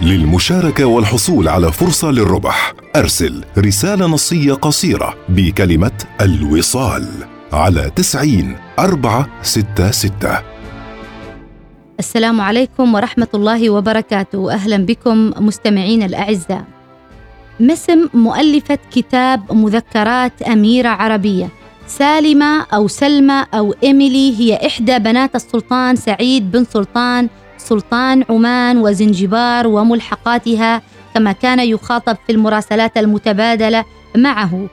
للمشاركة والحصول على فرصة للربح. أرسل رسالة نصية قصيرة بكلمة الوصال على تسعين أربعة ستة ستة. السلام عليكم ورحمة الله وبركاته. أهلا بكم مستمعين الأعزاء. مسم مؤلفة كتاب مذكرات أميرة عربية؟ سالمة أو سلمى أو إيميلي هي إحدى بنات السلطان سعيد بن سلطان سلطان عمان وزنجبار وملحقاتها كما كان يخاطب في المراسلات المتبادلة معه.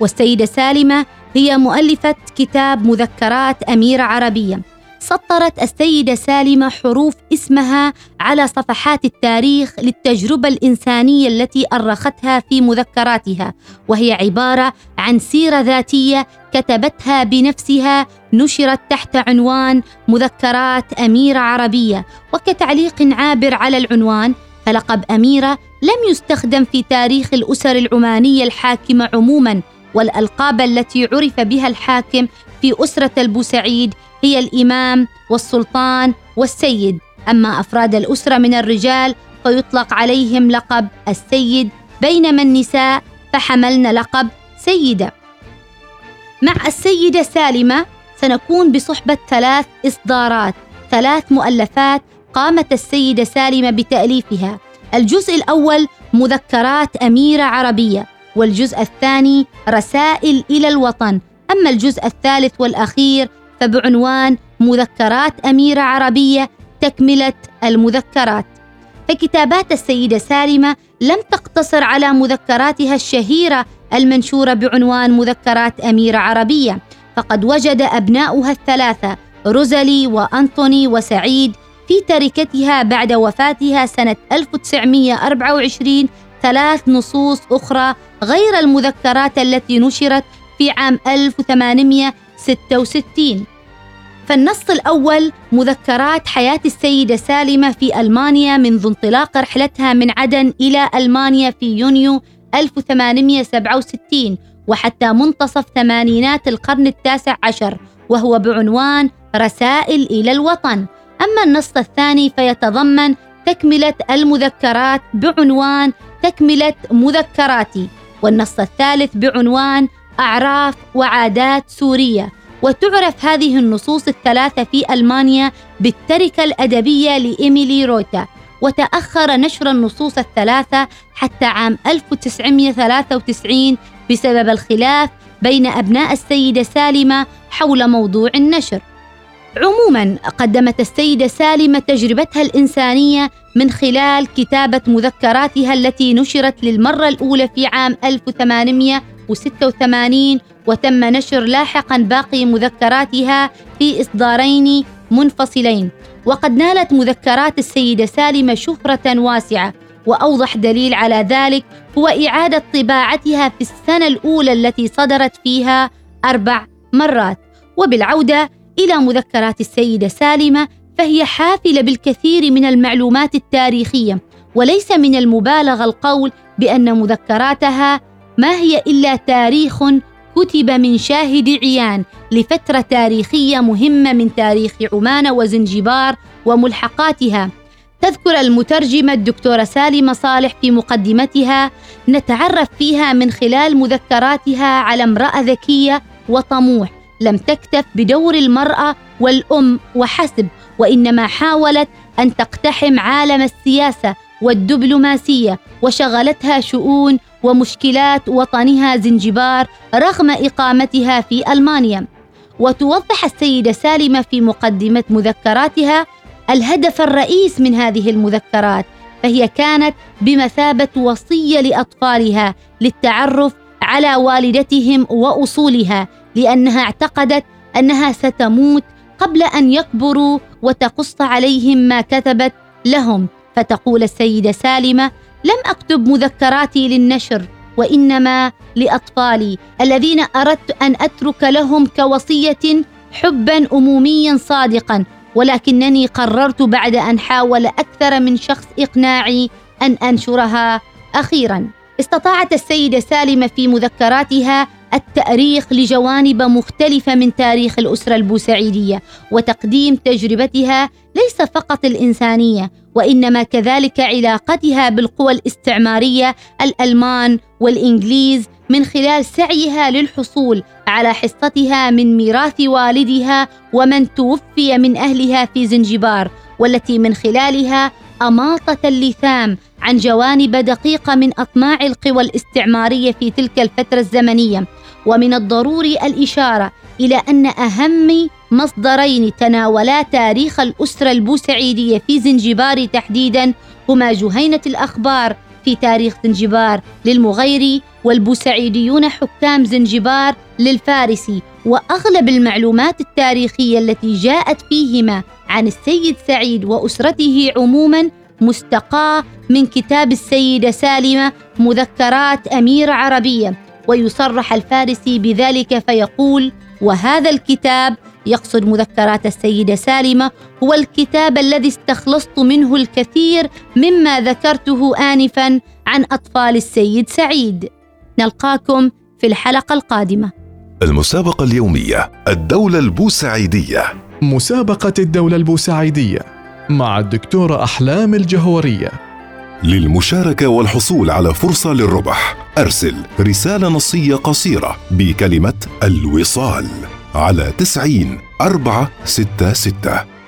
والسيدة سالمة هي مؤلفة كتاب مذكرات اميره عربية. سطرت السيدة سالمة حروف اسمها على صفحات التاريخ للتجربة الإنسانية التي أرختها في مذكراتها وهي عبارة عن سيرة ذاتية كتبتها بنفسها نشرت تحت عنوان مذكرات أميرة عربية وكتعليق عابر على العنوان فلقب أميرة لم يستخدم في تاريخ الأسر العمانية الحاكمة عموما والألقاب التي عرف بها الحاكم في أسرة البوسعيد هي الإمام والسلطان والسيد. أما أفراد الأسرة من الرجال فيطلق عليهم لقب السيد بينما النساء فحملن لقب سيدة. مع السيدة سالمة سنكون بصحبة ثلاث إصدارات. ثلاث مؤلفات قامت السيدة سالمة بتأليفها. الجزء الأول مذكرات أميرة عربية والجزء الثاني رسائل إلى الوطن. أما الجزء الثالث والأخير فبعنوان مذكرات أميرة عربية تكملة المذكرات. فكتابات السيدة سالمة لم تقتصر على مذكراتها الشهيرة المنشورة بعنوان مذكرات أميرة عربية فقد وجد أبناؤها الثلاثة روزالي وأنطوني وسعيد في تركتها بعد وفاتها سنة 1924 ثلاث نصوص أخرى غير المذكرات التي نشرت في عام 1866 فالنص الأول مذكرات حياة السيدة سالمة في ألمانيا منذ انطلاق رحلتها من عدن إلى ألمانيا في يونيو 1867 وحتى منتصف ثمانينات القرن التاسع عشر وهو بعنوان رسائل إلى الوطن. أما النص الثاني فيتضمن تكملة المذكرات بعنوان تكملة مذكراتي والنص الثالث بعنوان أعراف وعادات سورية. وتعرف هذه النصوص الثلاثة في ألمانيا بالتركة الأدبية لإيميلي روتا وتأخر نشر النصوص الثلاثة حتى عام 1993 بسبب الخلاف بين أبناء السيدة سالمة حول موضوع النشر. عموما قدمت السيدة سالمة تجربتها الإنسانية من خلال كتابة مذكراتها التي نشرت للمرة الأولى في عام 1886 وتم نشر لاحقا باقي مذكراتها في إصدارين منفصلين. وقد نالت مذكرات السيدة سالمة شهرة واسعة وأوضح دليل على ذلك هو إعادة طباعتها في السنة الأولى التي صدرت فيها أربع مرات. وبالعودة إلى مذكرات السيدة سالمة فهي حافلة بالكثير من المعلومات التاريخية وليس من المبالغة القول بأن مذكراتها ما هي إلا تاريخ كتب من شاهد عيان لفترة تاريخية مهمة من تاريخ عمان وزنجبار وملحقاتها. تذكر المترجمة الدكتورة سالمة صالح في مقدمتها نتعرف فيها من خلال مذكراتها على امرأة ذكية وطموح لم تكتف بدور المرأة والأم وحسب وإنما حاولت أن تقتحم عالم السياسة والدبلوماسية وشغلتها شؤون ومشكلات وطنها زنجبار رغم إقامتها في ألمانيا. وتوضح السيدة سالمة في مقدمة مذكراتها الهدف الرئيس من هذه المذكرات فهي كانت بمثابة وصية لأطفالها للتعرف على والدتهم وأصولها لأنها اعتقدت أنها ستموت قبل أن يكبروا وتقص عليهم ما كتبت لهم. فتقول السيدة سالمة لم أكتب مذكراتي للنشر وإنما لأطفالي الذين أردت أن أترك لهم كوصية حبا اموميا صادقا ولكنني قررت بعد أن حاول أكثر من شخص إقناعي أن أنشرها أخيرا. استطاعت السيدة سالمة في مذكراتها التأريخ لجوانب مختلفة من تاريخ الأسرة البوسعيدية وتقديم تجربتها ليس فقط الإنسانية وإنما كذلك علاقتها بالقوى الاستعمارية الألمان والإنجليز من خلال سعيها للحصول على حصتها من ميراث والدها ومن توفي من أهلها في زنجبار والتي من خلالها اماطه اللثام عن جوانب دقيقة من أطماع القوى الاستعمارية في تلك الفترة الزمنية. ومن الضروري الإشارة إلى أن أهم مصدرين تناولا تاريخ الأسرة البوسعيدية في زنجبار تحديدا هما جهينة الأخبار في تاريخ زنجبار للمغيري والبوسعيديون حكام زنجبار للفارسي وأغلب المعلومات التاريخية التي جاءت فيهما عن السيد سعيد وأسرته عموما مستقاة من كتاب السيدة سالمة مذكرات اميره عربية ويصرح الفارسي بذلك فيقول وهذا الكتاب يقصد مذكرات السيدة سالمة هو الكتاب الذي استخلصت منه الكثير مما ذكرته انفا عن أطفال السيد سعيد. نلقاكم في الحلقة القادمة. المسابقة اليومية الدولة البوسعيدية. مسابقة الدولة البوسعيدية مع الدكتورة أحلام الجهورية. للمشاركة والحصول على فرصة للربح أرسل رسالة نصية قصيرة بكلمة الوصال. على تسعين أربعة ستة ستة.